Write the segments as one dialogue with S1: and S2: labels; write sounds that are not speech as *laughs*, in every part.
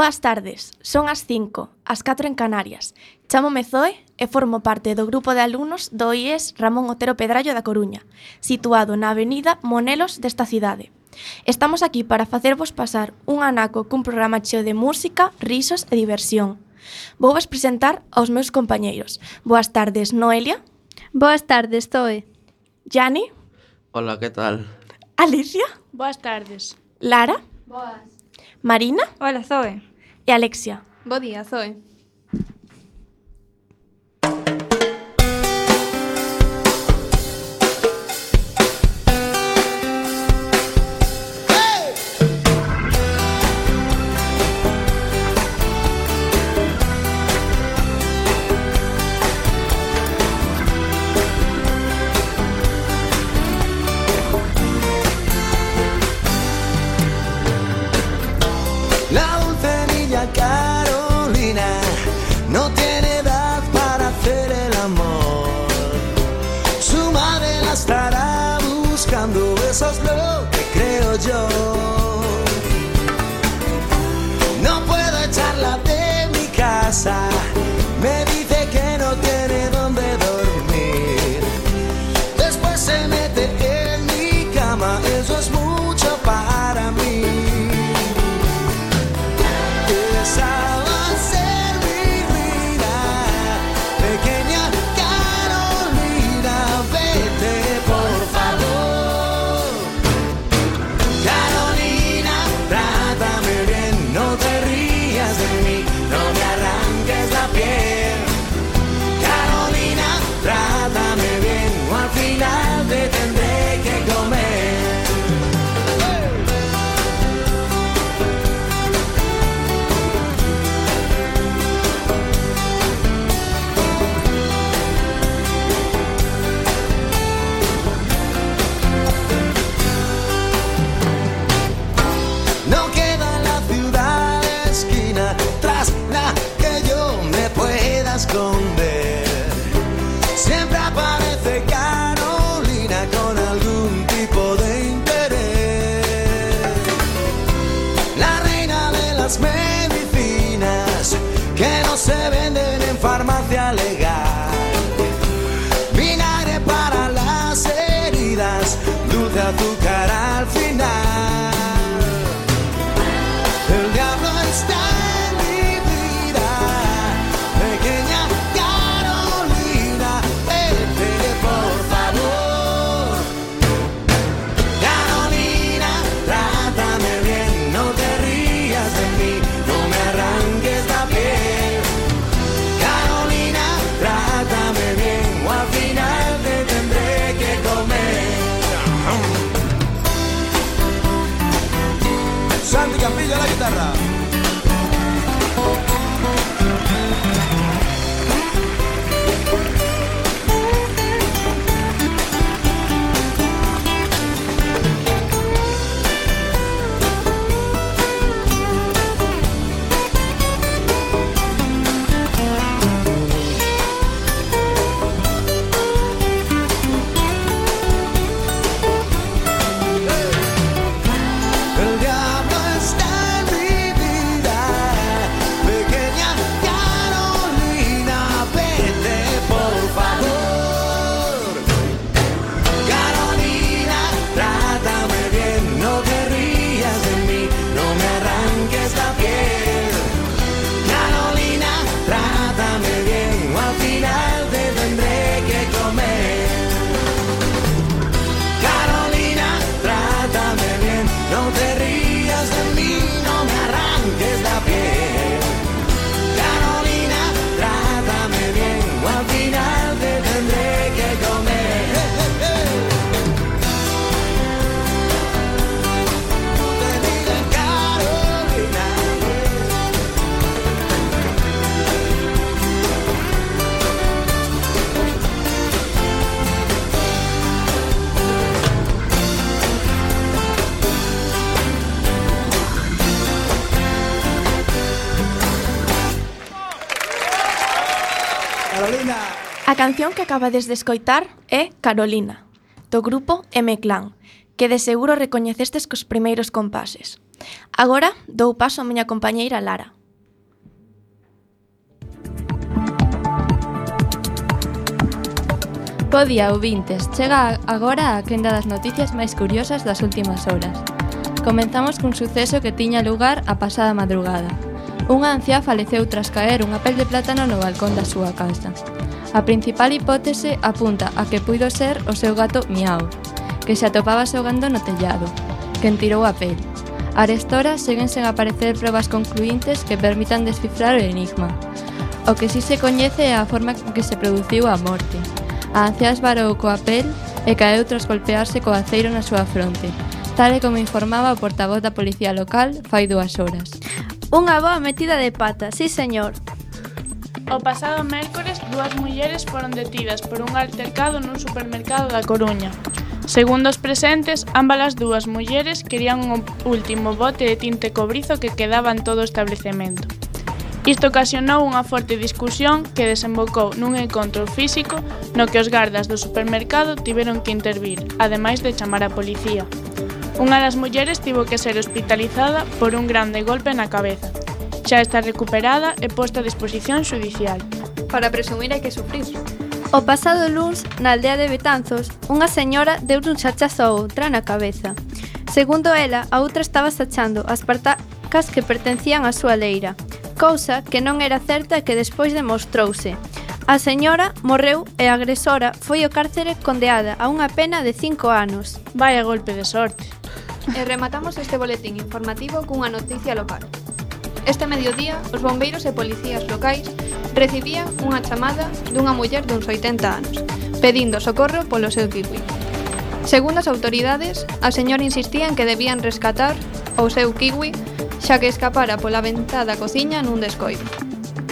S1: Boas tardes, son as 5, as 4 en Canarias. Chámome Zoe e formo parte do grupo de alumnos do IES Ramón Otero Pedrallo da Coruña, situado na avenida Monelos desta cidade. Estamos aquí para facervos pasar un anaco cun programa cheo de música, risos e diversión. Vou vos presentar aos meus compañeiros. Boas tardes, Noelia.
S2: Boas tardes, Zoe.
S1: Yani.
S3: Hola, que tal?
S1: Alicia.
S4: Boas tardes.
S1: Lara.
S2: Boas.
S1: Marina.
S4: Hola, Zoe
S1: e Alexia.
S2: Bo día, Zoe.
S1: canción que acabades de escoitar é Carolina, do grupo M-Clan, que de seguro recoñecestes cos primeiros compases. Agora dou paso a miña compañeira Lara.
S5: Podía ouvintes, chega agora a quenda das noticias máis curiosas das últimas horas. Comenzamos cun suceso que tiña lugar a pasada madrugada. Unha anciá faleceu tras caer unha pel de plátano no balcón da súa casa. A principal hipótese apunta a que puido ser o seu gato Miau, que se atopaba xogando no tellado, quen tirou a pel. Arestora seguen sen aparecer probas concluintes que permitan descifrar o enigma. O que si se coñece é a forma que se produciu a morte. A anciá esvarou coa pel e caeu tras golpearse co aceiro na súa fronte, tal e como informaba o portavoz da policía local fai dúas horas.
S6: Unha boa metida de pata, sí señor.
S4: O pasado mércores, dúas mulleres foron detidas por un altercado nun supermercado da Coruña. Segundo os presentes, ambas as dúas mulleres querían un último bote de tinte cobrizo que quedaba en todo o establecemento. Isto ocasionou unha forte discusión que desembocou nun encontro físico no que os gardas do supermercado tiveron que intervir, ademais de chamar a policía. Unha das mulleres tivo que ser hospitalizada por un grande golpe na cabeza Xa está recuperada e posta a disposición xudicial.
S5: Para presumir hai que sufrir.
S6: O pasado luns, na aldea de Betanzos, unha señora deu un chachazo a outra na cabeza. Segundo ela, a outra estaba sachando as partacas que pertencían á súa leira, cousa que non era certa e que despois demostrouse. A señora morreu e a agresora foi ao cárcere condeada a unha pena de cinco anos.
S4: Vaya golpe de sorte.
S5: E rematamos este boletín informativo cunha noticia local. Este mediodía, os bombeiros e policías locais recibían unha chamada dunha muller duns 80 anos, pedindo socorro polo seu kiwi. Segundo as autoridades, a señora insistía en que debían rescatar o seu kiwi xa que escapara pola ventá da cociña nun descoido.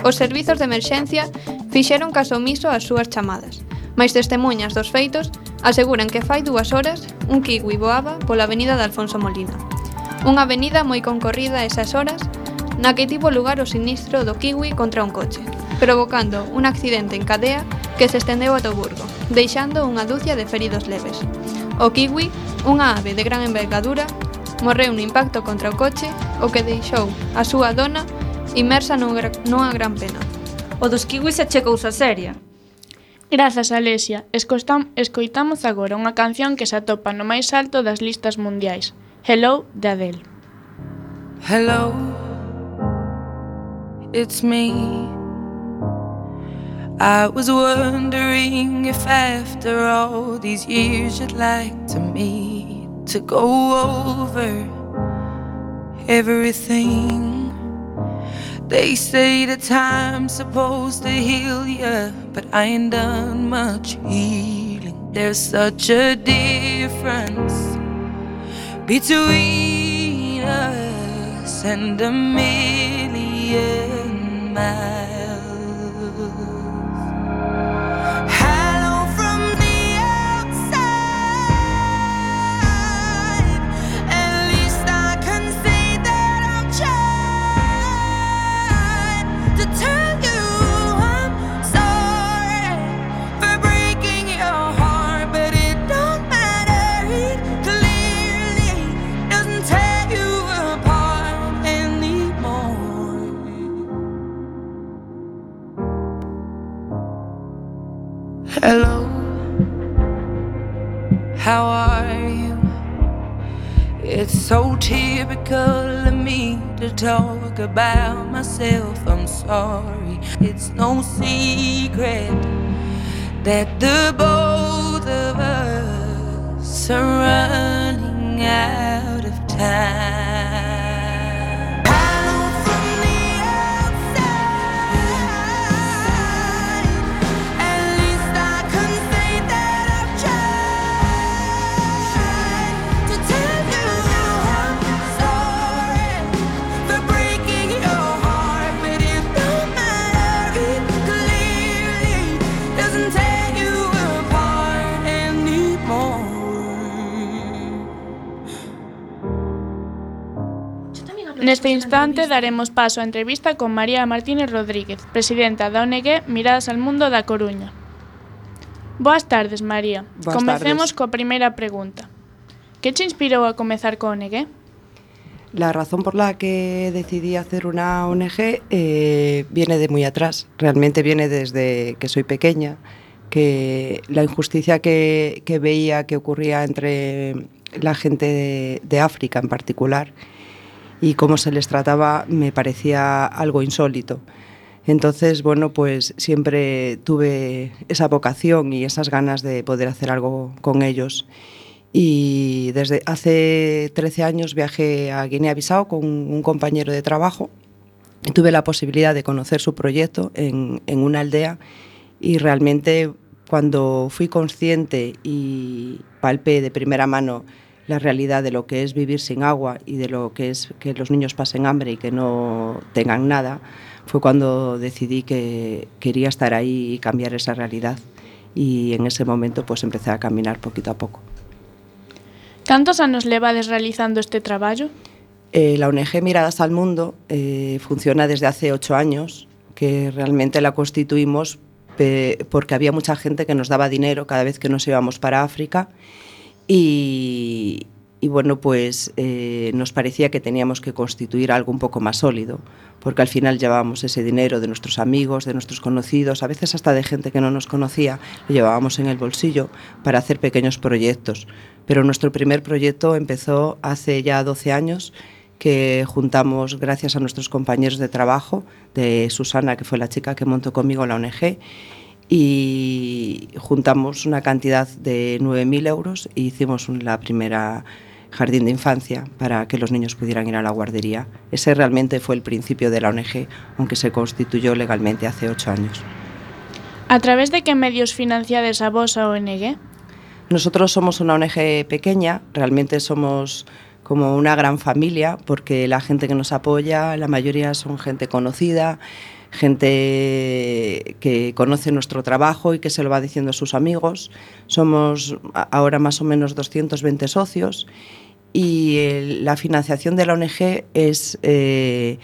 S5: Os servizos de emerxencia fixeron caso omiso ás súas chamadas, mais testemunhas dos feitos aseguran que fai dúas horas un kiwi voaba pola avenida de Alfonso Molina. Unha avenida moi concorrida a esas horas na que tivo lugar o sinistro do kiwi contra un coche, provocando un accidente en cadea que se estendeu ata o Burgo, deixando unha dúcia de feridos leves. O kiwi, unha ave de gran envergadura, morreu no impacto contra o coche, o que deixou a súa dona inmersa nunha gran pena.
S7: O dos kiwis é che cousa seria.
S4: Grazas, Alesia. Escostam, escoitamos agora unha canción que se atopa no máis alto das listas mundiais. Hello, de Adele.
S8: Hello, it's me. I was wondering if after all these years you'd like to meet to go over everything. They say that time's supposed to heal ya, but I ain't done much healing. There's such a difference between us and a million 唉 Hello, how are you? It's so typical of me to talk about myself. I'm sorry, it's no secret that the both of us are running out of time.
S4: Neste instante daremos paso á entrevista con María Martínez Rodríguez, presidenta da ONG Miradas al Mundo da Coruña. Boas tardes, María.
S9: Boas
S4: Comecemos
S9: tardes.
S4: coa primeira pregunta. Que che inspirou a comezar coa ONG?
S9: La razón por la que decidí hacer una ONG eh, viene de muy atrás. Realmente viene desde que soy pequeña, que la injusticia que, que veía que ocurría entre la gente de, de África en particular, y cómo se les trataba me parecía algo insólito. Entonces, bueno, pues siempre tuve esa vocación y esas ganas de poder hacer algo con ellos. Y desde hace 13 años viajé a Guinea-Bissau con un compañero de trabajo y tuve la posibilidad de conocer su proyecto en, en una aldea y realmente cuando fui consciente y palpé de primera mano la realidad de lo que es vivir sin agua y de lo que es que los niños pasen hambre y que no tengan nada, fue cuando decidí que quería estar ahí y cambiar esa realidad. Y en ese momento pues empecé a caminar poquito a poco.
S4: Cantos anos levades realizando este traballo?
S9: Eh, la ONG Miradas al Mundo eh, funciona desde hace ocho años, que realmente la constituimos porque había mucha gente que nos daba dinero cada vez que nos íbamos para África y, bueno, pues eh, nos parecía que teníamos que constituir algo un poco más sólido, porque al final llevábamos ese dinero de nuestros amigos, de nuestros conocidos, a veces hasta de gente que no nos conocía, lo llevábamos en el bolsillo para hacer pequeños proyectos. Pero nuestro primer proyecto empezó hace ya 12 años que juntamos gracias a nuestros compañeros de trabajo, de Susana, que fue la chica que montó conmigo la ONG, y juntamos una cantidad de 9.000 euros e hicimos la primera jardín de infancia para que los niños pudieran ir a la guardería. Ese realmente fue el principio de la ONG, aunque se constituyó legalmente hace ocho años.
S4: A través de qué medios financiades a vos a ONG?
S9: Nosotros somos una ONG pequeña, realmente somos como una gran familia, porque la gente que nos apoya, la mayoría son gente conocida, gente que conoce nuestro trabajo y que se lo va diciendo a sus amigos. Somos ahora más o menos 220 socios y la financiación de la ONG es eh,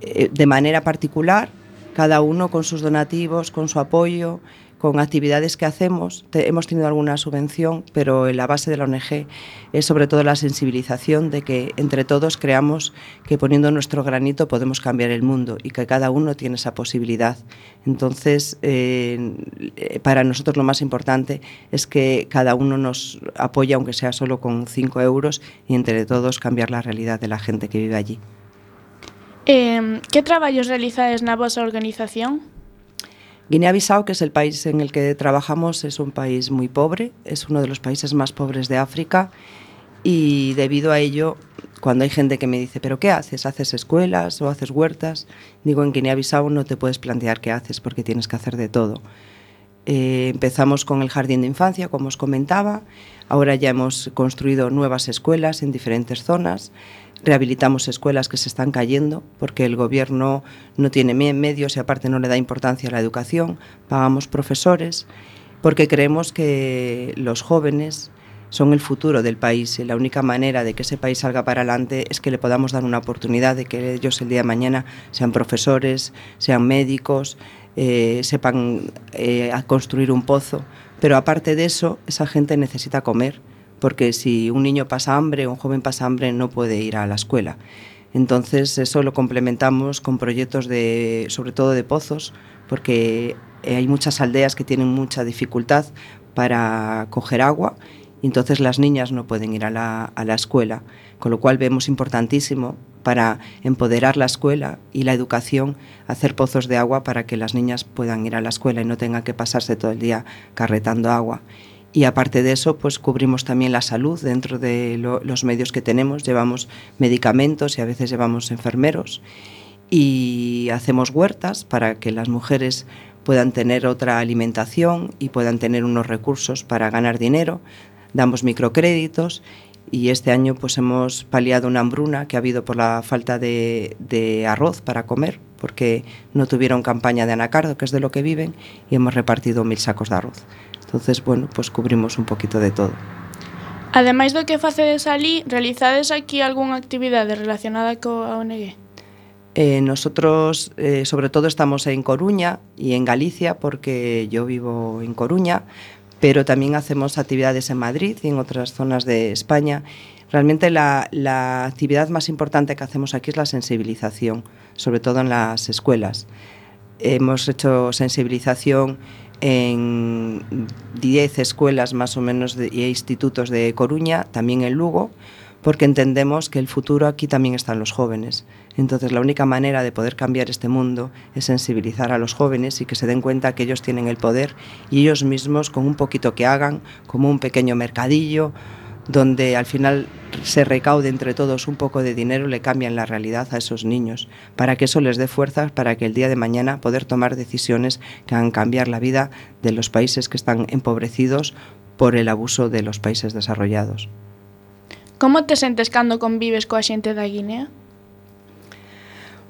S9: eh, de manera particular, cada uno con sus donativos, con su apoyo con actividades que hacemos. Hemos tenido alguna subvención, pero en la base de la ONG es sobre todo la sensibilización de que entre todos creamos que poniendo nuestro granito podemos cambiar el mundo y que cada uno tiene esa posibilidad. Entonces, eh, para nosotros lo más importante es que cada uno nos apoye, aunque sea solo con 5 euros, y entre todos cambiar la realidad de la gente que vive allí.
S4: Eh, que traballos realizades na vosa organización?
S9: Guinea-Bissau, que es el país en el que trabajamos, es un país muy pobre, es uno de los países más pobres de África y debido a ello, cuando hay gente que me dice, ¿pero qué haces? ¿Haces escuelas o haces huertas? Digo, en Guinea-Bissau no te puedes plantear qué haces porque tienes que hacer de todo. Eh, empezamos con el jardín de infancia, como os comentaba, ahora ya hemos construido nuevas escuelas en diferentes zonas, rehabilitamos escuelas que se están cayendo porque el gobierno no tiene medios y aparte no le da importancia a la educación, pagamos profesores porque creemos que los jóvenes son el futuro del país y la única manera de que ese país salga para adelante es que le podamos dar una oportunidad de que ellos el día de mañana sean profesores, sean médicos, eh, sepan eh, construir un pozo. Pero aparte de eso, esa gente necesita comer porque si un niño pasa hambre o un joven pasa hambre no puede ir a la escuela. Entonces eso lo complementamos con proyectos de, sobre todo de pozos, porque hay muchas aldeas que tienen mucha dificultad para coger agua y entonces las niñas no pueden ir a la, a la escuela, con lo cual vemos importantísimo para empoderar la escuela y la educación, hacer pozos de agua para que las niñas puedan ir a la escuela y no tengan que pasarse todo el día carretando agua. Y aparte de eso, pues cubrimos también la salud dentro de lo, los medios que tenemos. Llevamos medicamentos y a veces llevamos enfermeros. Y hacemos huertas para que las mujeres puedan tener otra alimentación y puedan tener unos recursos para ganar dinero. Damos microcréditos y este año pues hemos paliado una hambruna que ha habido por la falta de, de, arroz para comer, porque no tuvieron campaña de anacardo, que es de lo que viven, y hemos repartido mil sacos de arroz. Entonces, bueno, pues cubrimos un poquito de todo.
S4: Ademais do que facedes ali, realizades aquí algunha actividade relacionada coa ONG?
S9: Eh, nosotros, eh, sobre todo, estamos en Coruña y en Galicia, porque yo vivo en Coruña, pero también hacemos actividades en Madrid y en otras zonas de España. Realmente la, la actividad más importante que hacemos aquí es la sensibilización, sobre todo en las escuelas. Hemos hecho sensibilización en 10 escuelas más o menos de, e institutos de Coruña, también en Lugo, porque entendemos que el futuro aquí también están los jóvenes. Entonces la única manera de poder cambiar este mundo es sensibilizar a los jóvenes y que se den cuenta que ellos tienen el poder y ellos mismos con un poquito que hagan, como un pequeño mercadillo, donde al final se recaude entre todos un poco de dinero, le cambian la realidad a esos niños, para que eso les dé fuerzas para que el día de mañana poder tomar decisiones que hagan cambiar la vida de los países que están empobrecidos por el abuso de los países desarrollados.
S4: Como te sentes cando convives coa xente da Guinea?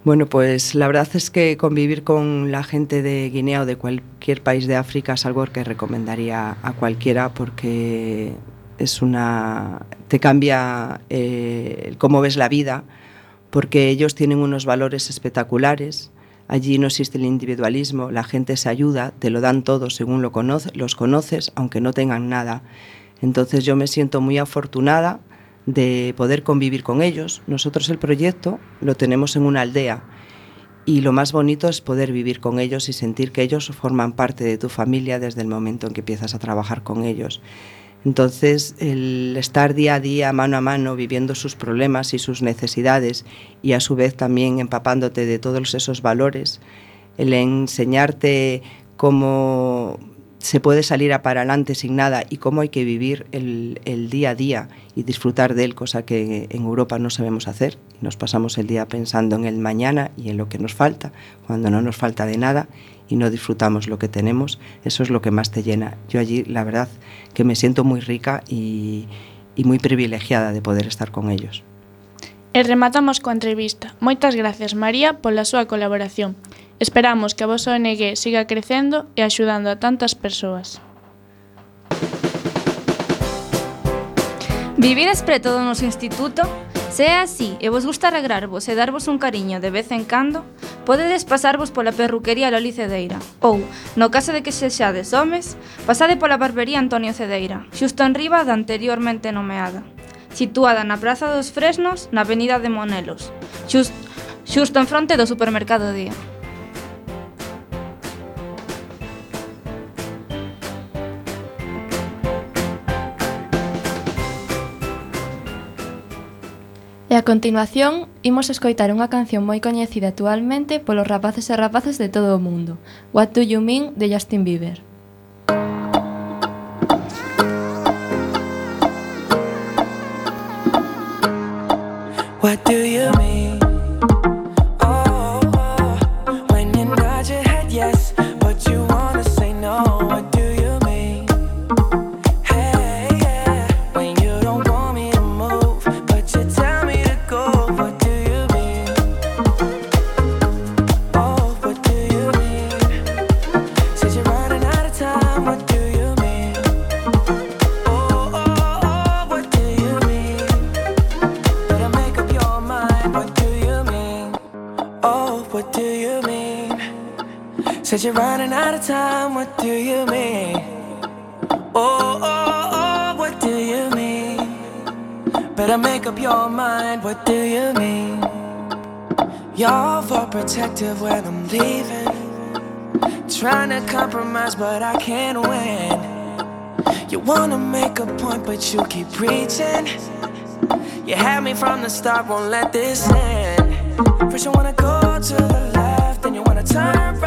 S9: Bueno, pues la verdad es que convivir con la gente de Guinea o de cualquier país de África es algo que recomendaría a cualquiera porque es una te cambia eh, cómo ves la vida porque ellos tienen unos valores espectaculares. Allí no existe el individualismo, la gente se ayuda, te lo dan todo según lo conoce, los conoces, aunque no tengan nada. Entonces yo me siento muy afortunada de poder convivir con ellos. Nosotros el proyecto lo tenemos en una aldea y lo más bonito es poder vivir con ellos y sentir que ellos forman parte de tu familia desde el momento en que empiezas a trabajar con ellos. Entonces, el estar día a día, mano a mano, viviendo sus problemas y sus necesidades y a su vez también empapándote de todos esos valores, el enseñarte cómo se puede salir a para adelante sin nada y cómo hay que vivir el, el, día a día y disfrutar de él, cosa que en Europa no sabemos hacer. Nos pasamos el día pensando en el mañana y en lo que nos falta, cuando no nos falta de nada y no disfrutamos lo que tenemos, eso es lo que más te llena. Yo allí, la verdad, que me siento muy rica y, y muy privilegiada de poder estar con ellos.
S4: E rematamos coa entrevista. Moitas gracias, María, pola súa colaboración. Esperamos que a vosa ONG siga crecendo e axudando a tantas persoas.
S7: Vivides preto do noso instituto? Se é así e vos gusta alegrarvos e darvos un cariño de vez en cando, podedes pasarvos pola perruquería Loli Cedeira ou, no caso de que sexades homes, pasade pola barbería Antonio Cedeira, xusto en riba da anteriormente nomeada, situada na Praza dos Fresnos, na Avenida de Monelos, xusto, xusto en fronte do supermercado Día.
S1: E a continuación, imos escoitar unha canción moi coñecida actualmente polos rapaces e rapaces de todo o mundo, What Do You Mean, de Justin Bieber.
S8: What do you mean? Said you're running out of time. What do you mean? Oh, oh, oh, what do you mean? Better make up your mind. What do you mean? You're protective when I'm leaving. Trying to compromise, but I can't win. You wanna make a point, but you keep preaching. You had me from the start, won't let this end. First you wanna go to the left, then you wanna turn right.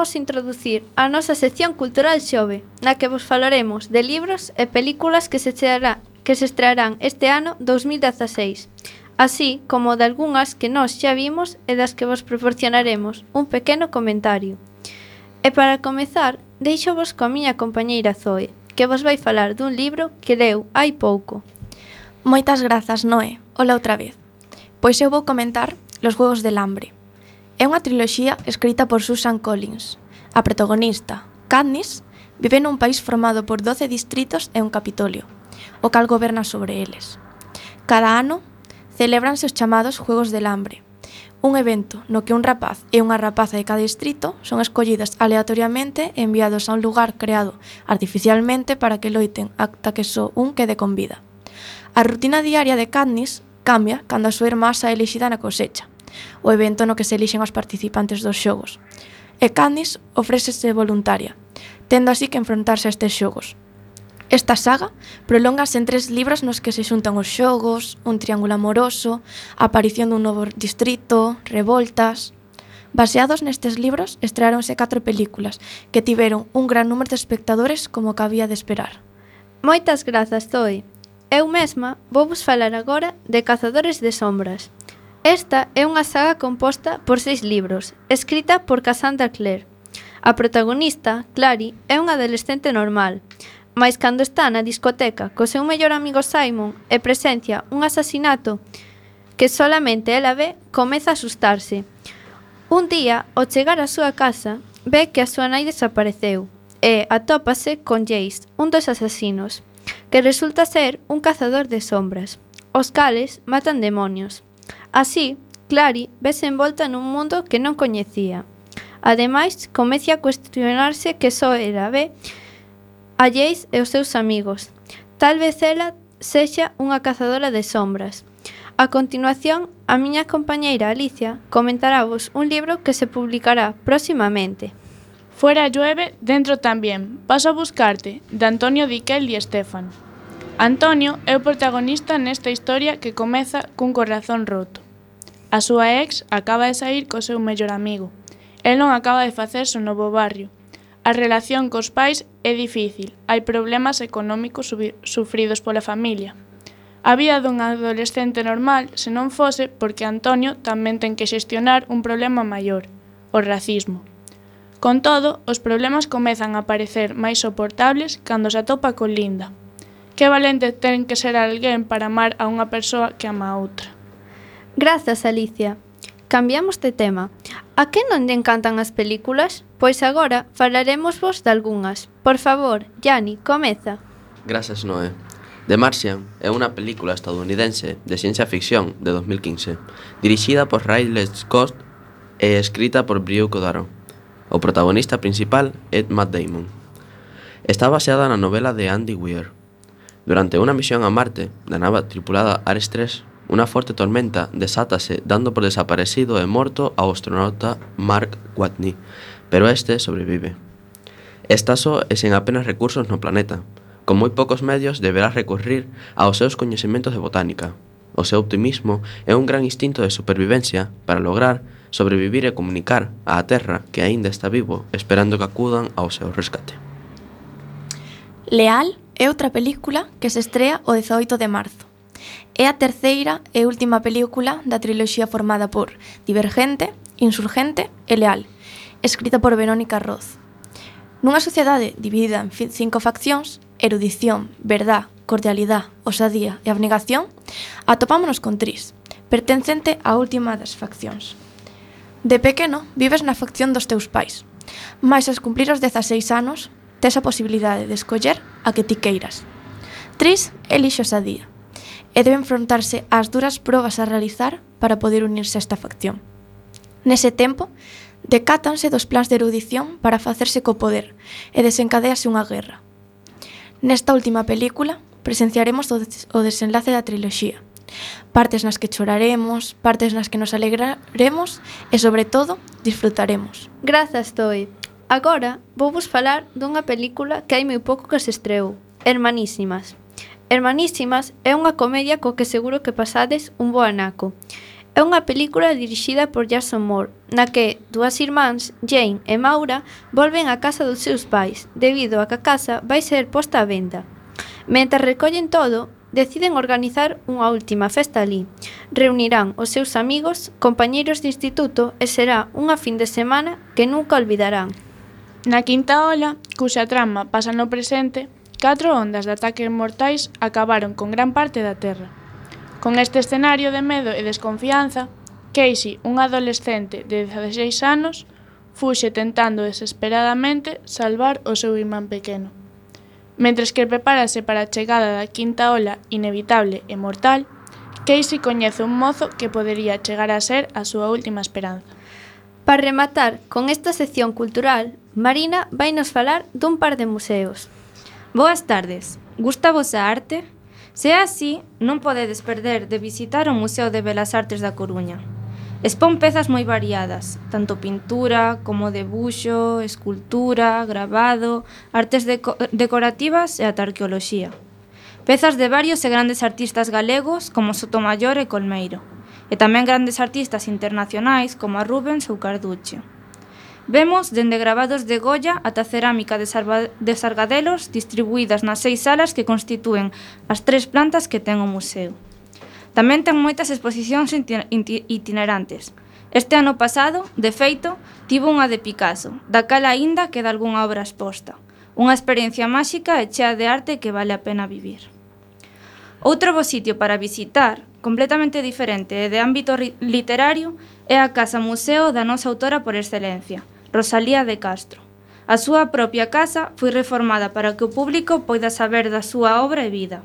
S6: imos introducir a nosa sección cultural xove, na que vos falaremos de libros e películas que se cheará, que se estrearán este ano 2016, así como de algunhas que nós xa vimos e das que vos proporcionaremos un pequeno comentario. E para comezar, deixo vos coa miña compañeira Zoe, que vos vai falar dun libro que leu hai pouco.
S1: Moitas grazas, Noé. Ola outra vez. Pois eu vou comentar Los Juegos del Hambre, É unha triloxía escrita por Susan Collins. A protagonista, Katniss, vive nun país formado por 12 distritos e un capitolio, o cal goberna sobre eles. Cada ano celebranse os chamados Juegos del Hambre, un evento no que un rapaz e unha rapaza de cada distrito son escollidas aleatoriamente e enviados a un lugar creado artificialmente para que loiten ata que só un quede con vida. A rutina diaria de Katniss cambia cando a súa irmá xa elixida na cosecha, o evento no que se elixen os participantes dos xogos. E Candice ofrécese voluntaria, tendo así que enfrontarse a estes xogos. Esta saga prolongase en tres libros nos que se xuntan os xogos, un triángulo amoroso, a aparición dun novo distrito, revoltas... Baseados nestes libros, estreáronse catro películas que tiveron un gran número de espectadores como cabía de esperar.
S6: Moitas grazas, Zoe. Eu mesma vou vos falar agora de Cazadores de Sombras, Esta é unha saga composta por seis libros, escrita por Cassandra Clare. A protagonista, Clary, é unha adolescente normal, mais cando está na discoteca co seu mellor amigo Simon e presencia un asasinato que solamente ela ve, comeza a asustarse. Un día, ao chegar á súa casa, ve que a súa nai desapareceu e atópase con Jace, un dos asasinos, que resulta ser un cazador de sombras, os cales matan demonios. Así, Clary vese envolta nun mundo que non coñecía. Ademais, comece a cuestionarse que só era B Jace e os seus amigos. Tal vez ela sexa unha cazadora de sombras. A continuación, a miña compañeira Alicia comentará vos un libro que se publicará próximamente.
S4: Fuera llueve, dentro tamén. Paso a buscarte, de Antonio Diquel y Estefan. Antonio é o protagonista nesta historia que comeza cun corazón roto. A súa ex acaba de sair co seu mellor amigo. El non acaba de facerse o novo barrio. A relación cos pais é difícil, hai problemas económicos sufridos pola familia. A vida dun adolescente normal se non fose porque Antonio tamén ten que xestionar un problema maior, o racismo. Con todo, os problemas comezan a parecer máis soportables cando se atopa con Linda, Que valente ten que ser alguén para amar a unha persoa que ama a outra.
S6: Grazas, Alicia. Cambiamos de tema. A que non lle encantan as películas? Pois agora falaremos vos de algunhas. Por favor, Yani, comeza.
S3: Grazas, Noé. The Martian é unha película estadounidense de ciencia ficción de 2015, dirixida por Ridley Scott e escrita por Brio Codaro. O protagonista principal é Matt Damon. Está baseada na novela de Andy Weir, Durante unha misión a Marte, da nave tripulada Ares 3, unha forte tormenta desátase dando por desaparecido e morto ao astronauta Mark Watney, pero este sobrevive. Está só e sen apenas recursos no planeta. Con moi poucos medios deberá recurrir aos seus coñecementos de botánica. O seu optimismo é un gran instinto de supervivencia para lograr sobrevivir e comunicar á Terra que aínda está vivo esperando que acudan ao seu rescate.
S1: Leal É outra película que se estrea o 18 de marzo. É a terceira e última película da triloxía formada por Divergente, Insurgente e Leal, escrita por Verónica Roz. Nunha sociedade dividida en cinco faccións, erudición, verdad, cordialidade, osadía e abnegación, atopámonos con Tris, pertencente á última das faccións. De pequeno, vives na facción dos teus pais, mais aos cumplir os 16 anos, tes a posibilidade de escoller a que ti queiras. Tris elixo esa día e debe enfrontarse ás duras probas a realizar para poder unirse a esta facción. Nese tempo, decátanse dos plans de erudición para facerse co poder e desencadease unha guerra. Nesta última película, presenciaremos o, des o desenlace da triloxía. Partes nas que choraremos, partes nas que nos alegraremos e, sobre todo, disfrutaremos.
S6: Grazas, Toi. Agora vou vos falar dunha película que hai moi pouco que se estreou, Hermanísimas. Hermanísimas é unha comedia co que seguro que pasades un bo anaco. É unha película dirixida por Jason Moore, na que dúas irmáns, Jane e Maura, volven á casa dos seus pais, debido a que a casa vai ser posta á venda. Mentre recollen todo, deciden organizar unha última festa ali. Reunirán os seus amigos, compañeiros de instituto e será unha fin de semana que nunca olvidarán.
S4: Na quinta ola, cuxa trama pasa no presente, catro ondas de ataques mortais acabaron con gran parte da Terra. Con este escenario de medo e desconfianza, Casey, un adolescente de 16 anos, fuxe tentando desesperadamente salvar o seu imán pequeno. Mentres que prepárase para a chegada da quinta ola inevitable e mortal, Casey coñece un mozo que podería chegar a ser a súa última esperanza.
S6: Para rematar con esta sección cultural, Marina vai nos falar dun par de museos.
S7: Boas tardes. Gusta vos a arte? Se é así, non podedes perder de visitar o Museo de Belas Artes da Coruña. Expón pezas moi variadas, tanto pintura como debuxo, escultura, gravado, artes deco decorativas e ata arqueoloxía. Pezas de varios e grandes artistas galegos como Sotomayor e Colmeiro e tamén grandes artistas internacionais como a Rubens ou Carducci. Vemos dende grabados de Goya ata cerámica de, de Sargadelos distribuídas nas seis salas que constitúen as tres plantas que ten o museo. Tamén ten moitas exposicións itinerantes. Este ano pasado, de feito, tivo unha de Picasso, da cal aínda queda algunha obra exposta. Unha experiencia máxica e chea de arte que vale a pena vivir. Outro bo sitio para visitar completamente diferente e de ámbito literario é a Casa Museo da nosa autora por excelencia, Rosalía de Castro. A súa propia casa foi reformada para que o público poida saber da súa obra e vida.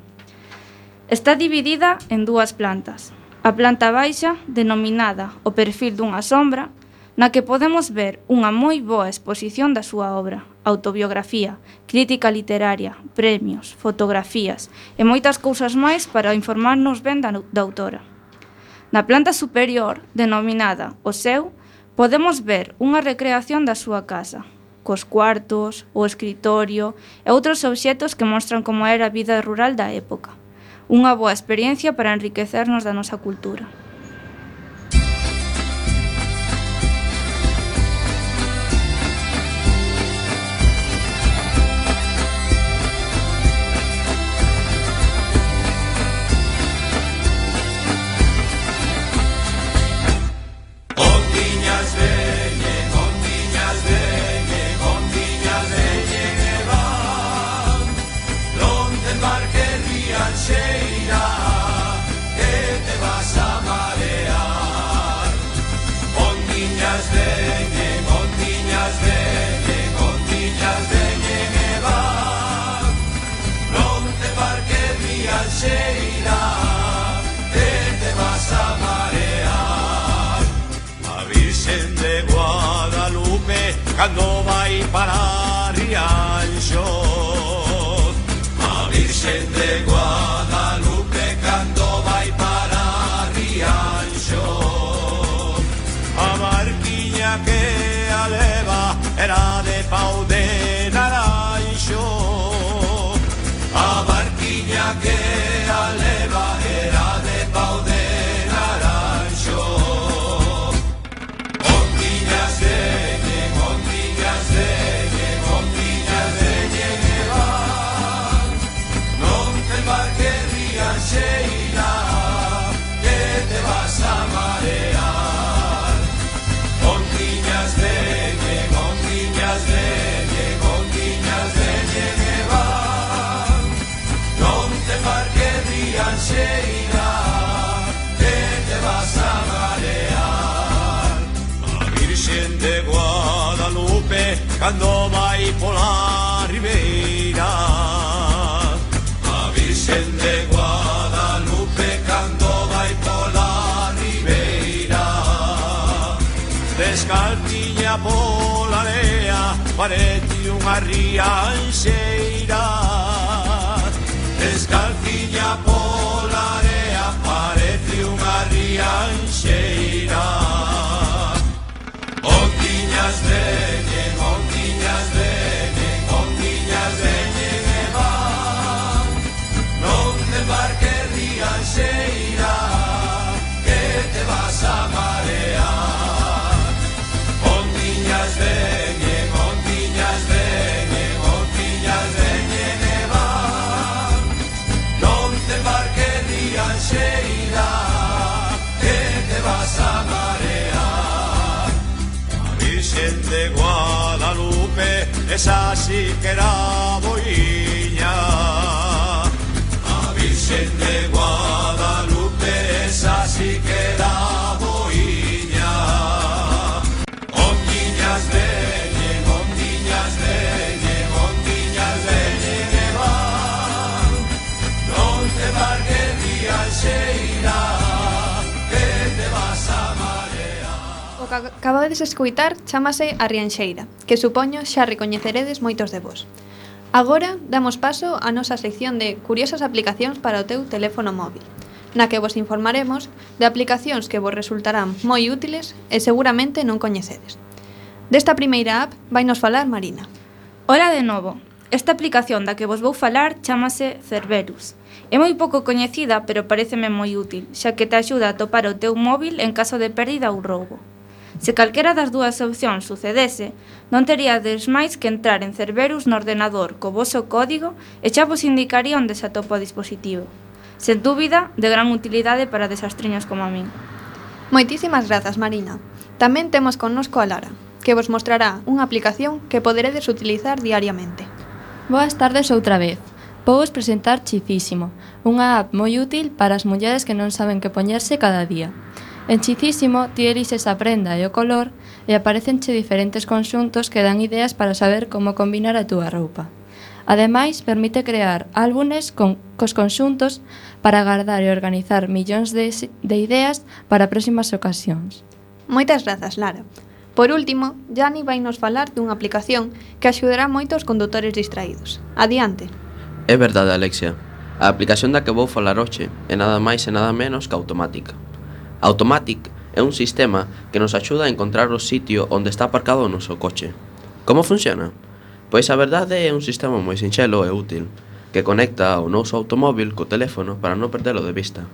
S7: Está dividida en dúas plantas. A planta baixa, denominada o perfil dunha sombra, na que podemos ver unha moi boa exposición da súa obra, autobiografía, crítica literaria, premios, fotografías e moitas cousas máis para informarnos ben da, da autora. Na planta superior, denominada o seu, podemos ver unha recreación da súa casa, cos cuartos, o escritorio e outros obxetos que mostran como era a vida rural da época. Unha boa experiencia para enriquecernos da nosa cultura.
S2: cando vai pola ribeira A Virxen de Guadalupe cando vai pola ribeira Descaltiña pola lea parece unha rianxeira Descaltiña pola lea parece unha rianxeira tiñas de esa sí que era que
S5: acabades de escoitar chamase A Rianxeira, que supoño xa recoñeceredes moitos de vos. Agora damos paso á nosa sección de Curiosas aplicacións para o teu teléfono móvil, na que vos informaremos de aplicacións que vos resultarán moi útiles e seguramente non coñecedes. Desta primeira app vai nos falar Marina.
S7: Ola de novo, Esta aplicación da que vos vou falar chamase Cerberus. É moi pouco coñecida, pero pareceme moi útil, xa que te axuda a topar o teu móvil en caso de pérdida ou roubo. Se calquera das dúas opcións sucedese, non teríades máis que entrar en Cerberus no ordenador co voso código e xa vos indicaría onde se atopa o dispositivo. Sen dúbida, de gran utilidade para desastriños como a min.
S5: Moitísimas grazas, Marina. Tamén temos connosco a Lara, que vos mostrará unha aplicación que poderedes utilizar diariamente.
S10: Boas tardes outra vez. Vou vos presentar Chicísimo, unha app moi útil para as mulleres que non saben que poñerse cada día. En Chicísimo ti elixes a prenda e o color e aparecenche diferentes conxuntos que dan ideas para saber como combinar a túa roupa. Ademais, permite crear álbumes con, cos conxuntos para guardar e organizar millóns de, de ideas para próximas ocasións.
S5: Moitas grazas, Lara. Por último, Jani vai nos falar dunha aplicación que axudará moito condutores distraídos. Adiante.
S3: É verdade, Alexia. A aplicación da que vou falar hoxe é nada máis e nada menos que automática. Automatic é un sistema que nos axuda a encontrar o sitio onde está aparcado o noso coche. Como funciona? Pois a verdade é un sistema moi sinxelo e útil, que conecta o noso automóvil co teléfono para non perdelo de vista.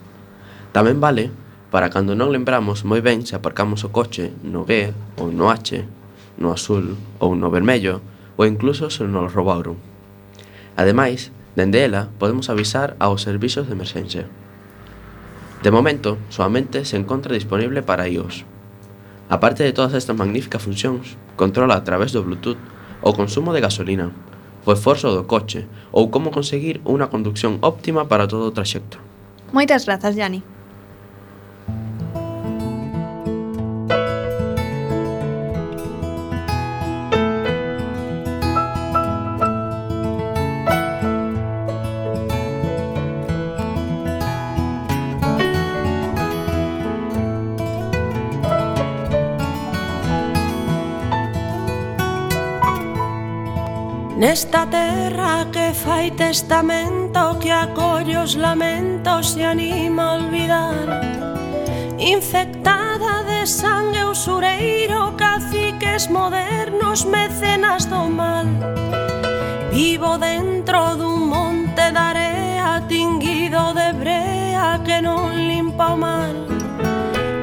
S3: Tamén vale para cando non lembramos moi ben se aparcamos o coche no G ou no H, no azul ou no vermello, ou incluso se nos roubaron. Ademais, dende ela podemos avisar aos servizos de emerxencia. De momento, soamente se encontra disponible para iOS. Aparte de todas estas magníficas funcións, controla a través do Bluetooth o consumo de gasolina, o esforzo do coche ou como conseguir unha conducción óptima para todo o traxecto.
S5: Moitas grazas, Jani.
S11: testamento que acolle os lamentos e anima a olvidar. Infectada de sangue usureiro, caciques modernos, mecenas do mal. Vivo dentro dun monte de area tinguido de brea que non limpa o mal.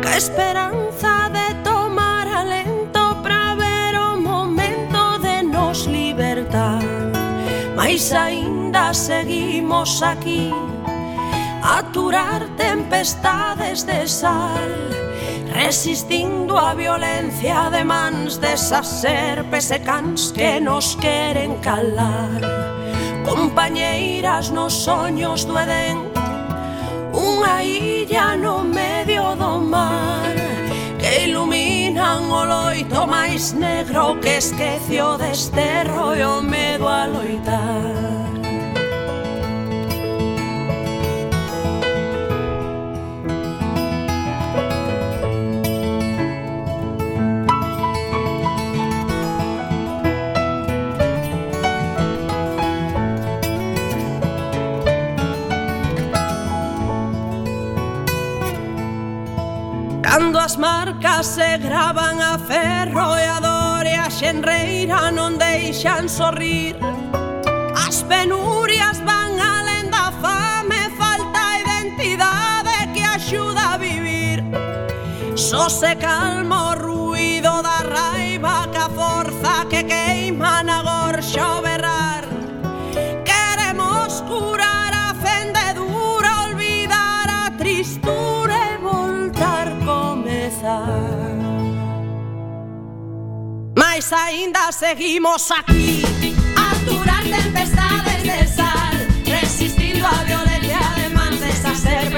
S11: Que esperanza de tomar alento pra ver o momento de nos libertar. Mais aí aínda seguimos aquí. Aturar tempestades de sal Resistindo a violencia de mans desas serpes e cans que nos queren calar. Compañeiras nos soños do Edén Unha illa no medio do mar Que iluminan o loito máis negro que esqueció desterro e o medo a loitar se graban a ferro e a dor e a xenreira non deixan sorrir. As penurias van alén da fame, falta identidade que axuda a vivir. Só se calmo o Pues ainda seguimos aquí. Alturas tempestades del sal, resistiendo a violencia de mantes a ser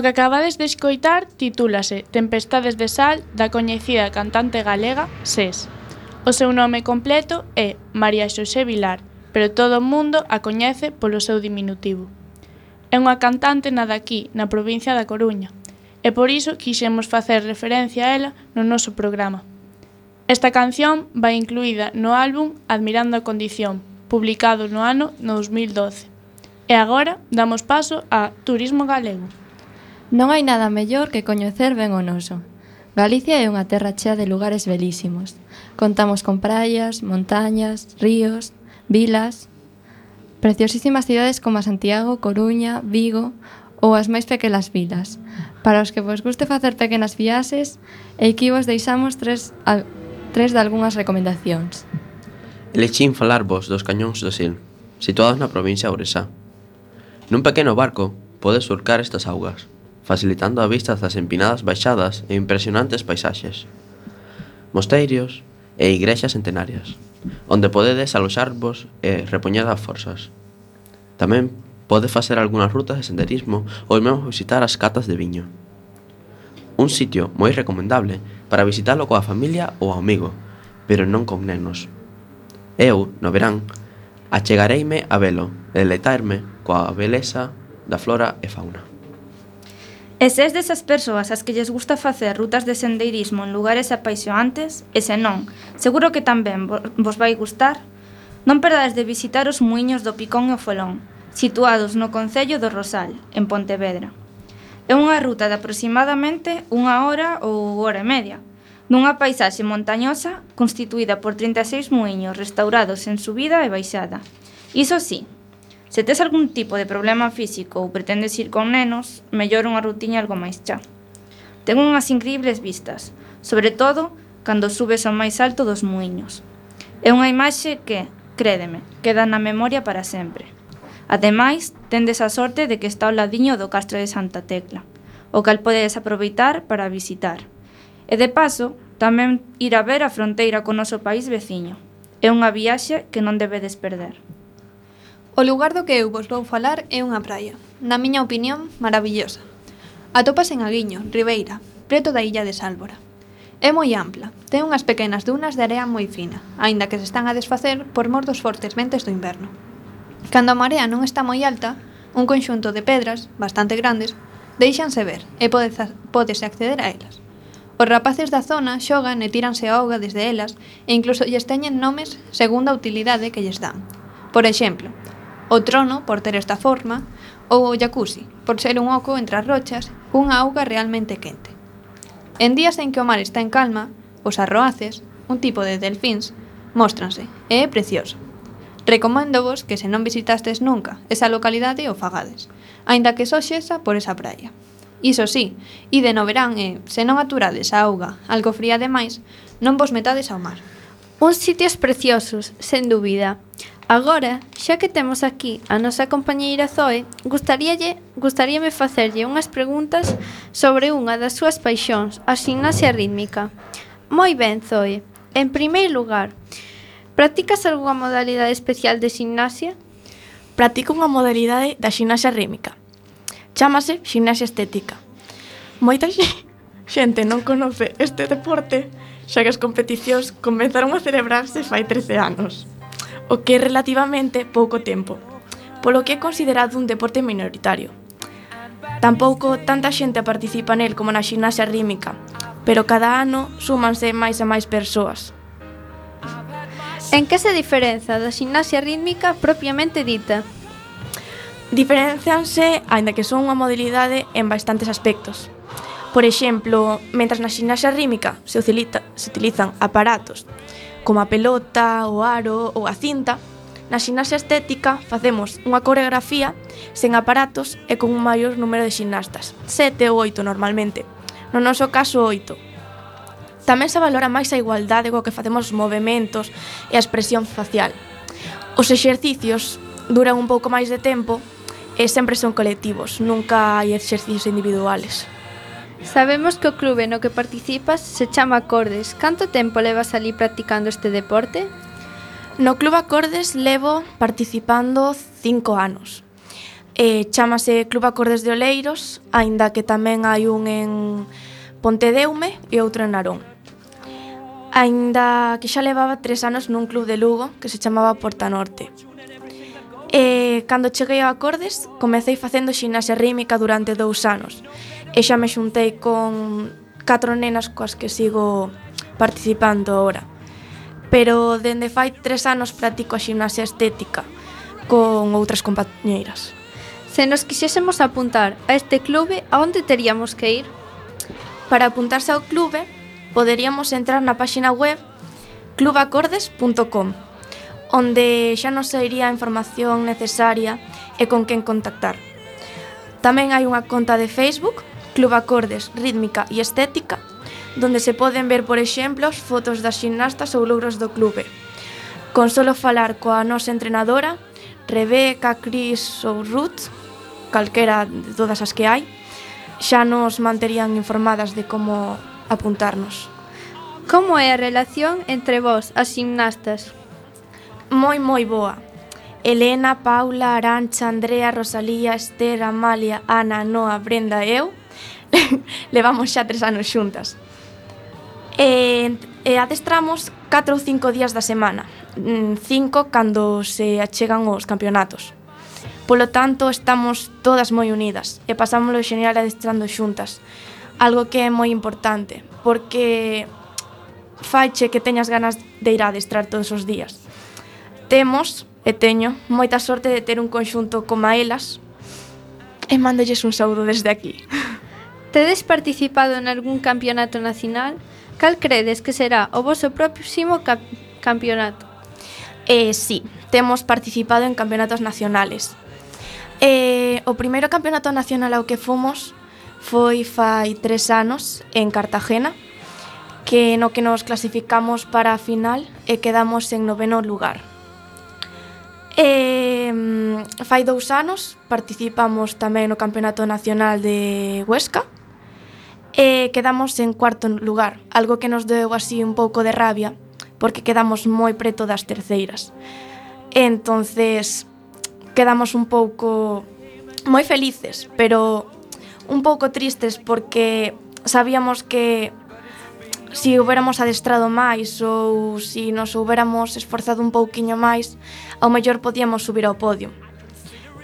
S11: O que
S4: acabades de escoitar titúlase Tempestades de sal da coñecida cantante galega SES. O seu nome completo é María Xosé Vilar, pero todo o mundo a coñece polo seu diminutivo. É unha cantante nada aquí, na provincia da Coruña, e por iso quixemos facer referencia a ela no noso programa. Esta canción vai incluída no álbum Admirando a Condición, publicado no ano 2012. E agora damos paso a Turismo Galego.
S10: Non hai nada mellor que coñecer ben o noso. Galicia é unha terra chea de lugares belísimos. Contamos con praias, montañas, ríos, vilas, preciosísimas cidades como Santiago, Coruña, Vigo ou as máis pequenas vilas. Para os que vos guste facer pequenas viaxes, aquí vos deixamos tres, a, tres de algunhas recomendacións.
S3: Elexín falarvos dos cañóns do Sil, situados na provincia de Ouresá. Nun pequeno barco, podes surcar estas augas facilitando a vista das empinadas baixadas e impresionantes paisaxes. Mosteiros e igrexas centenarias, onde podedes aloxarvos e repoñer as forzas. Tamén pode facer algunhas rutas de senderismo ou mesmo visitar as catas de viño. Un sitio moi recomendable para visitalo coa familia ou amigo, pero non con nenos. Eu, no verán, achegareime a velo e deleitarme coa beleza da flora e fauna.
S7: E se es desas persoas as que lles gusta facer rutas de sendeirismo en lugares apaixoantes, e se non, seguro que tamén vos vai gustar, non perdades de visitar os muiños do Picón e o Folón, situados no Concello do Rosal, en Pontevedra. É unha ruta de aproximadamente unha hora ou hora e media, nunha paisaxe montañosa constituída por 36 muiños restaurados en subida e baixada. Iso sí, Se tes algún tipo de problema físico ou pretendes ir con nenos, mellor unha rutiña algo máis chá. Ten unhas increíbles vistas, sobre todo cando subes ao máis alto dos muiños. É unha imaxe que, crédeme, queda na memoria para sempre. Ademais, tendes a sorte de que está ao ladiño do castro de Santa Tecla, o cal podedes aproveitar para visitar. E de paso, tamén ir a ver a fronteira co noso país veciño. É unha viaxe que non debedes perder.
S5: O lugar do que eu vos vou falar é unha praia, na miña opinión, maravillosa. Atopas en Aguiño, Ribeira, preto da illa de Sálvora. É moi ampla, ten unhas pequenas dunas de area moi fina, aínda que se están a desfacer por mor dos fortes ventes do inverno. Cando a marea non está moi alta, un conxunto de pedras, bastante grandes, deixanse ver e podese acceder a elas. Os rapaces da zona xogan e tíranse a auga desde elas e incluso lles teñen nomes segundo a utilidade que lles dan. Por exemplo, o trono por ter esta forma, ou o jacuzzi por ser un oco entre as rochas cunha auga realmente quente. En días en que o mar está en calma, os arroaces, un tipo de delfíns, móstranse e é precioso. Recoméndovos que se non visitastes nunca esa localidade o fagades, aínda que só xesa por esa praia. Iso sí, ide no verán e, se non aturades a auga algo fría demais, non vos metades ao mar.
S6: Uns sitios preciosos, sen dúbida. Agora, xa que temos aquí a nosa compañeira Zoe, gustaríalle, gustaríame facerlle unhas preguntas sobre unha das súas paixóns, a gimnasia rítmica. Moi ben, Zoe. En primeiro lugar, practicas algunha modalidade especial de gimnasia?
S1: Practico unha modalidade da gimnasia rítmica. Chámase gimnasia estética. Moita *laughs* xente non conoce este deporte xa que as competicións comenzaron a celebrarse fai 13 anos, o que é relativamente pouco tempo, polo que é considerado un deporte minoritario. Tampouco tanta xente participa nel como na gimnasia rítmica, pero cada ano súmanse máis e máis persoas.
S6: En que se diferenza da gimnasia rítmica propiamente dita?
S1: Diferencianse, aínda que son unha modalidade en bastantes aspectos. Por exemplo, mentras na xinaxa rítmica se, utiliza, se utilizan aparatos como a pelota, o aro ou a cinta, na xinaxa estética facemos unha coreografía sen aparatos e con un maior número de xinastas, sete ou oito normalmente, no noso caso oito. Tamén se valora máis a igualdade co que facemos os movimentos e a expresión facial. Os exercicios duran un pouco máis de tempo e sempre son colectivos, nunca hai exercicios individuales.
S6: Sabemos que o clube no que participas se chama Acordes. Canto tempo levas ali practicando este deporte?
S1: No Club Acordes levo participando cinco anos. Eh, chamase Club Acordes de Oleiros, aínda que tamén hai un en Pontedeume e outro en Narón. Aínda que xa levaba tres anos nun club de Lugo que se chamaba Porta Norte. E eh, cando cheguei a Acordes, comecei facendo xinasia rímica durante dous anos e xa me xuntei con catro nenas coas que sigo participando ahora. Pero dende fai tres anos practico a ximnasia estética con outras compañeiras.
S6: Se nos quixésemos apuntar a este clube, a onde teríamos que ir?
S1: Para apuntarse ao clube, poderíamos entrar na páxina web clubacordes.com onde xa nos sairía a información necesaria e con quen contactar. Tamén hai unha conta de Facebook Club Acordes, Rítmica e Estética, donde se poden ver, por exemplo, fotos das gimnastas ou logros do clube. Con solo falar coa nosa entrenadora, Rebeca, Cris ou Ruth, calquera de todas as que hai, xa nos manterían informadas de como apuntarnos.
S6: Como é a relación entre vós, as gimnastas?
S1: Moi, moi boa. Elena, Paula, Arancha, Andrea, Rosalía, Esther, Amalia, Ana, Noa, Brenda e eu *laughs* Levamos xa tres anos xuntas. E, e adestramos 4 ou 5 días da semana, mm, 5 cando se achegan os campeonatos. Polo tanto, estamos todas moi unidas e pasámoslo xeneral adestrando xuntas, algo que é moi importante, porque faiche que teñas ganas de ir a adestrar todos os días. Temos, e teño, moita sorte de ter un conxunto como elas, e mándolles un saúdo desde aquí. *laughs*
S6: Tedes participado en algún campeonato nacional? Cal credes que será o voso próximo cap campeonato?
S1: Eh, sí, temos participado en campeonatos nacionales. Eh, o primeiro campeonato nacional ao que fomos foi fai tres anos en Cartagena, que no que nos clasificamos para a final e quedamos en noveno lugar. E, fai dous anos participamos tamén no Campeonato Nacional de Huesca, e quedamos en cuarto lugar, algo que nos deu así un pouco de rabia, porque quedamos moi preto das terceiras. E entonces quedamos un pouco moi felices, pero un pouco tristes porque sabíamos que si hubiéramos adestrado máis ou si nos hubiéramos esforzado un pouquiño máis, ao mellor podíamos subir ao podio.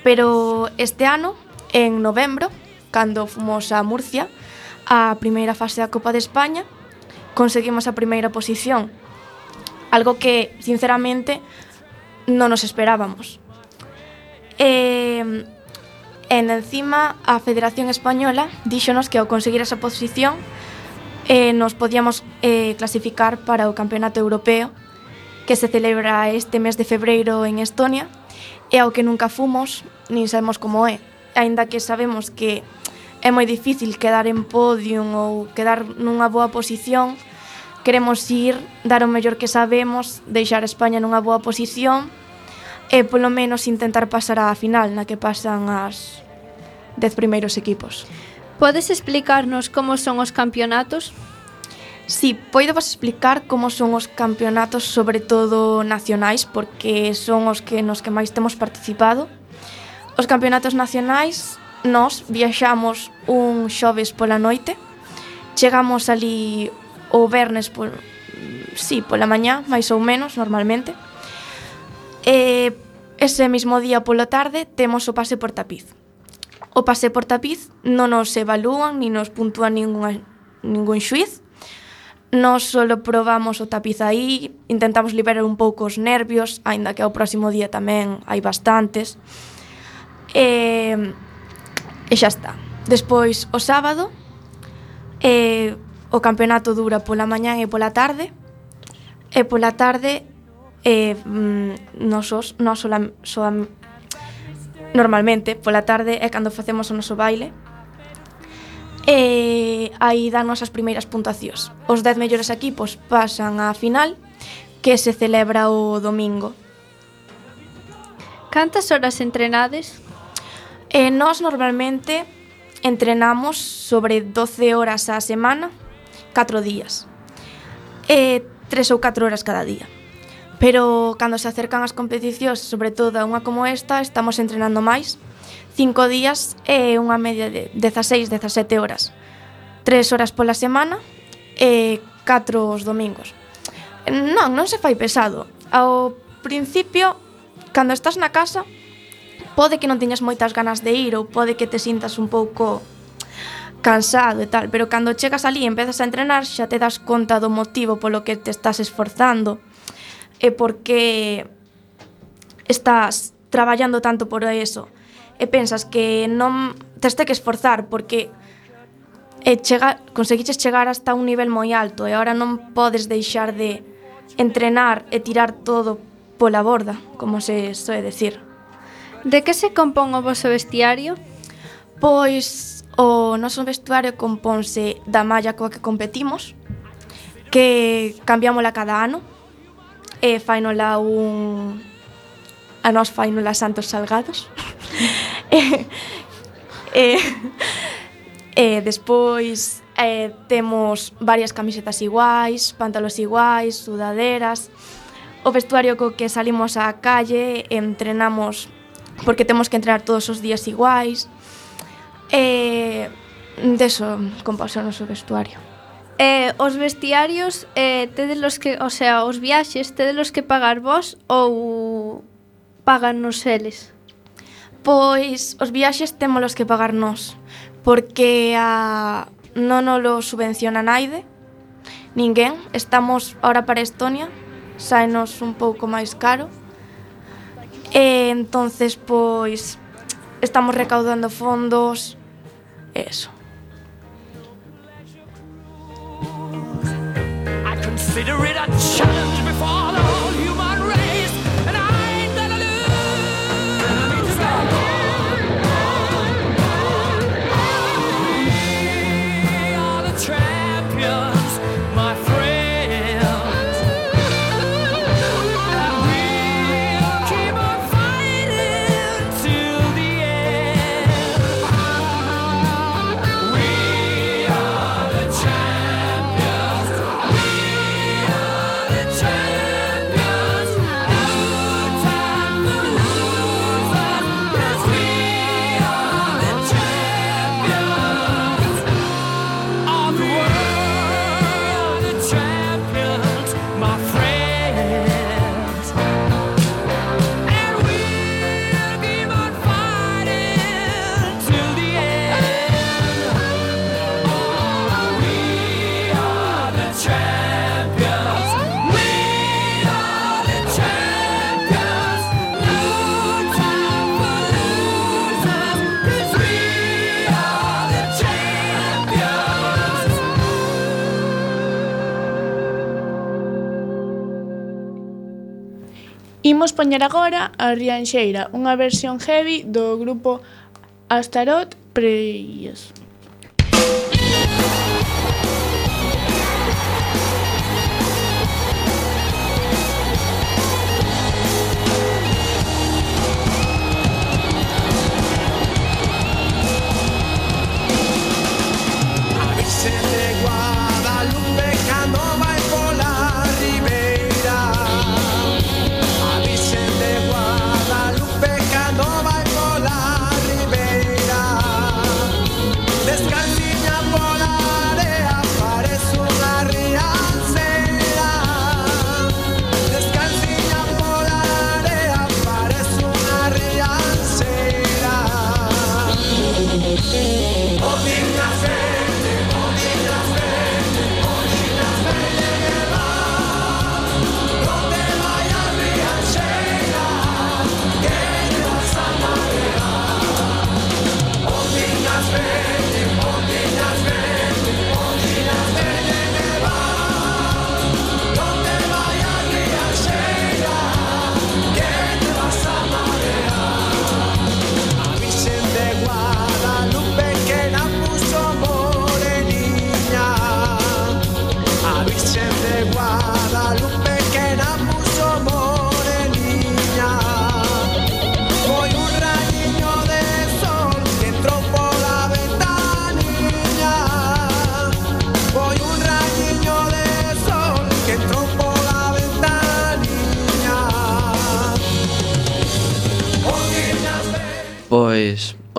S1: Pero este ano, en novembro, cando fomos a Murcia, a primeira fase da Copa de España, conseguimos a primeira posición, algo que, sinceramente, non nos esperábamos. E, en encima, a Federación Española díxonos que ao conseguir esa posición eh, nos podíamos eh, clasificar para o Campeonato Europeo que se celebra este mes de febreiro en Estonia e ao que nunca fumos, nin sabemos como é, aínda que sabemos que é moi difícil quedar en podium ou quedar nunha boa posición, queremos ir, dar o mellor que sabemos, deixar a España nunha boa posición e polo menos intentar pasar á final na que pasan as dez primeiros equipos.
S6: Podes explicarnos como son os campeonatos?
S1: Sí, poido vos explicar como son os campeonatos, sobre todo nacionais, porque son os que nos que máis temos participado. Os campeonatos nacionais nós viaxamos un xoves pola noite, chegamos ali o vernes por, sí, pola mañá, máis ou menos, normalmente. E ese mismo día pola tarde temos o pase por tapiz. O pase por tapiz non nos evalúan ni nos puntúan ningún ningún xuiz, Nos solo probamos o tapiz aí, intentamos liberar un pouco os nervios, aínda que ao próximo día tamén hai bastantes. E E xa está. Despois, o sábado, eh, o campeonato dura pola mañán e pola tarde, e pola tarde eh, nosos, mm, nos sola, soa, normalmente, pola tarde é cando facemos o noso baile, e aí danos as primeiras puntuacións. Os 10 mellores equipos pasan á final, que se celebra o domingo.
S6: Cantas horas entrenades?
S1: Eh, e nós normalmente entrenamos sobre 12 horas á semana, 4 días. Eh, e 3 ou 4 horas cada día. Pero cando se acercan as competicións, sobre todo a unha como esta, estamos entrenando máis. 5 días e unha media de 16, 17 horas. 3 horas pola semana e 4 os domingos. Non, non se fai pesado. Ao principio, cando estás na casa, pode que non teñas moitas ganas de ir ou pode que te sintas un pouco cansado e tal, pero cando chegas ali e empezas a entrenar xa te das conta do motivo polo que te estás esforzando e por que estás traballando tanto por eso e pensas que non tes que esforzar porque e chega, conseguiches chegar hasta un nivel moi alto e agora non podes deixar de entrenar e tirar todo pola borda, como se soe decir.
S6: De que se compón o vosso vestiario?
S1: Pois o noso vestuario compónse da malla coa que competimos, que cambiámola cada ano, e fainola un... A nos fainola Santos Salgados. *laughs* e, e, e despois eh, temos varias camisetas iguais, pantalos iguais, sudaderas. O vestuario co que salimos á calle, entrenamos porque temos que entrenar todos os días iguais. E deso composa o noso vestuario.
S6: Eh, os vestiarios eh, tedes los que, o sea, os viaxes tedes los que pagar vos ou pagan nos eles?
S1: Pois os viaxes temos que pagar nós, porque a, non nos lo subvenciona naide, ninguén. Estamos ahora para Estonia, saenos un pouco máis caro, E entonces, pois, estamos recaudando fondos, eso.
S4: Imos poñer agora a Rianxeira, unha versión heavy do grupo Astaroth Preyes.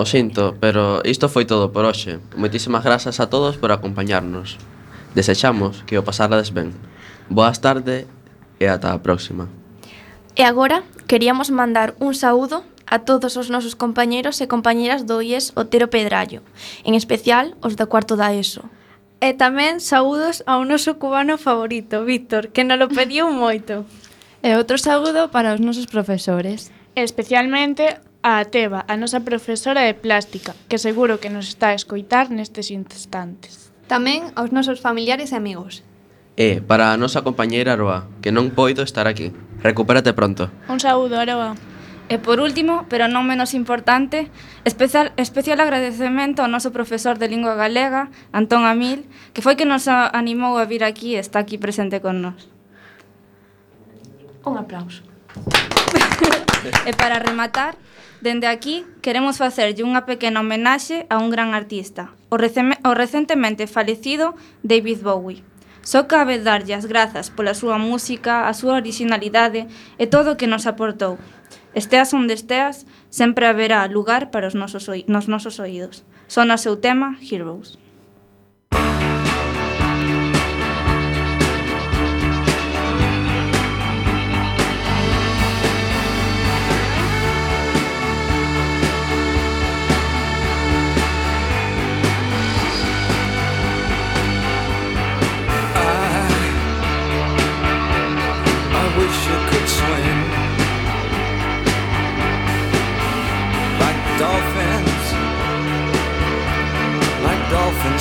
S3: sinto, pero isto foi todo por hoxe. Moitísimas grazas a todos por acompañarnos. Desechamos que o pasarades ben. Boas tarde e ata a próxima.
S1: E agora queríamos mandar un saúdo a todos os nosos compañeros e compañeras do IES Otero Pedrallo, en especial os do cuarto da ESO.
S6: E tamén saúdos ao noso cubano favorito, Víctor, que nos lo pediu moito. *laughs*
S10: E outro saúdo para os nosos profesores.
S4: Especialmente a Ateba, a nosa profesora de plástica, que seguro que nos está a escoitar nestes instantes.
S5: Tamén aos nosos familiares e amigos.
S3: E para a nosa compañeira Aroa, que non poido estar aquí. Recupérate pronto.
S4: Un saúdo, Aroa.
S7: E por último, pero non menos importante, especial, especial agradecemento ao noso profesor de lingua galega, Antón Amil, que foi que nos animou a vir aquí e está aquí presente con nós.
S1: Un aplauso. *laughs*
S7: e para rematar, Dende aquí, queremos facerlle unha pequena homenaxe a un gran artista, o, o recentemente falecido David Bowie. Só cabe darlle as grazas pola súa música, a súa originalidade e todo o que nos aportou. Esteas onde esteas, sempre haberá lugar para os nosos, nos nosos oídos. Son o seu tema Heroes.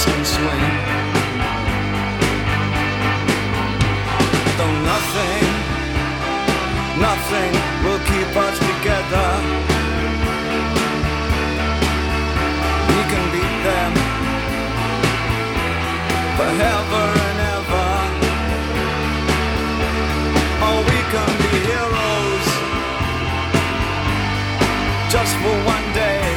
S8: Can swim. Though nothing, nothing will keep us together. We can beat them forever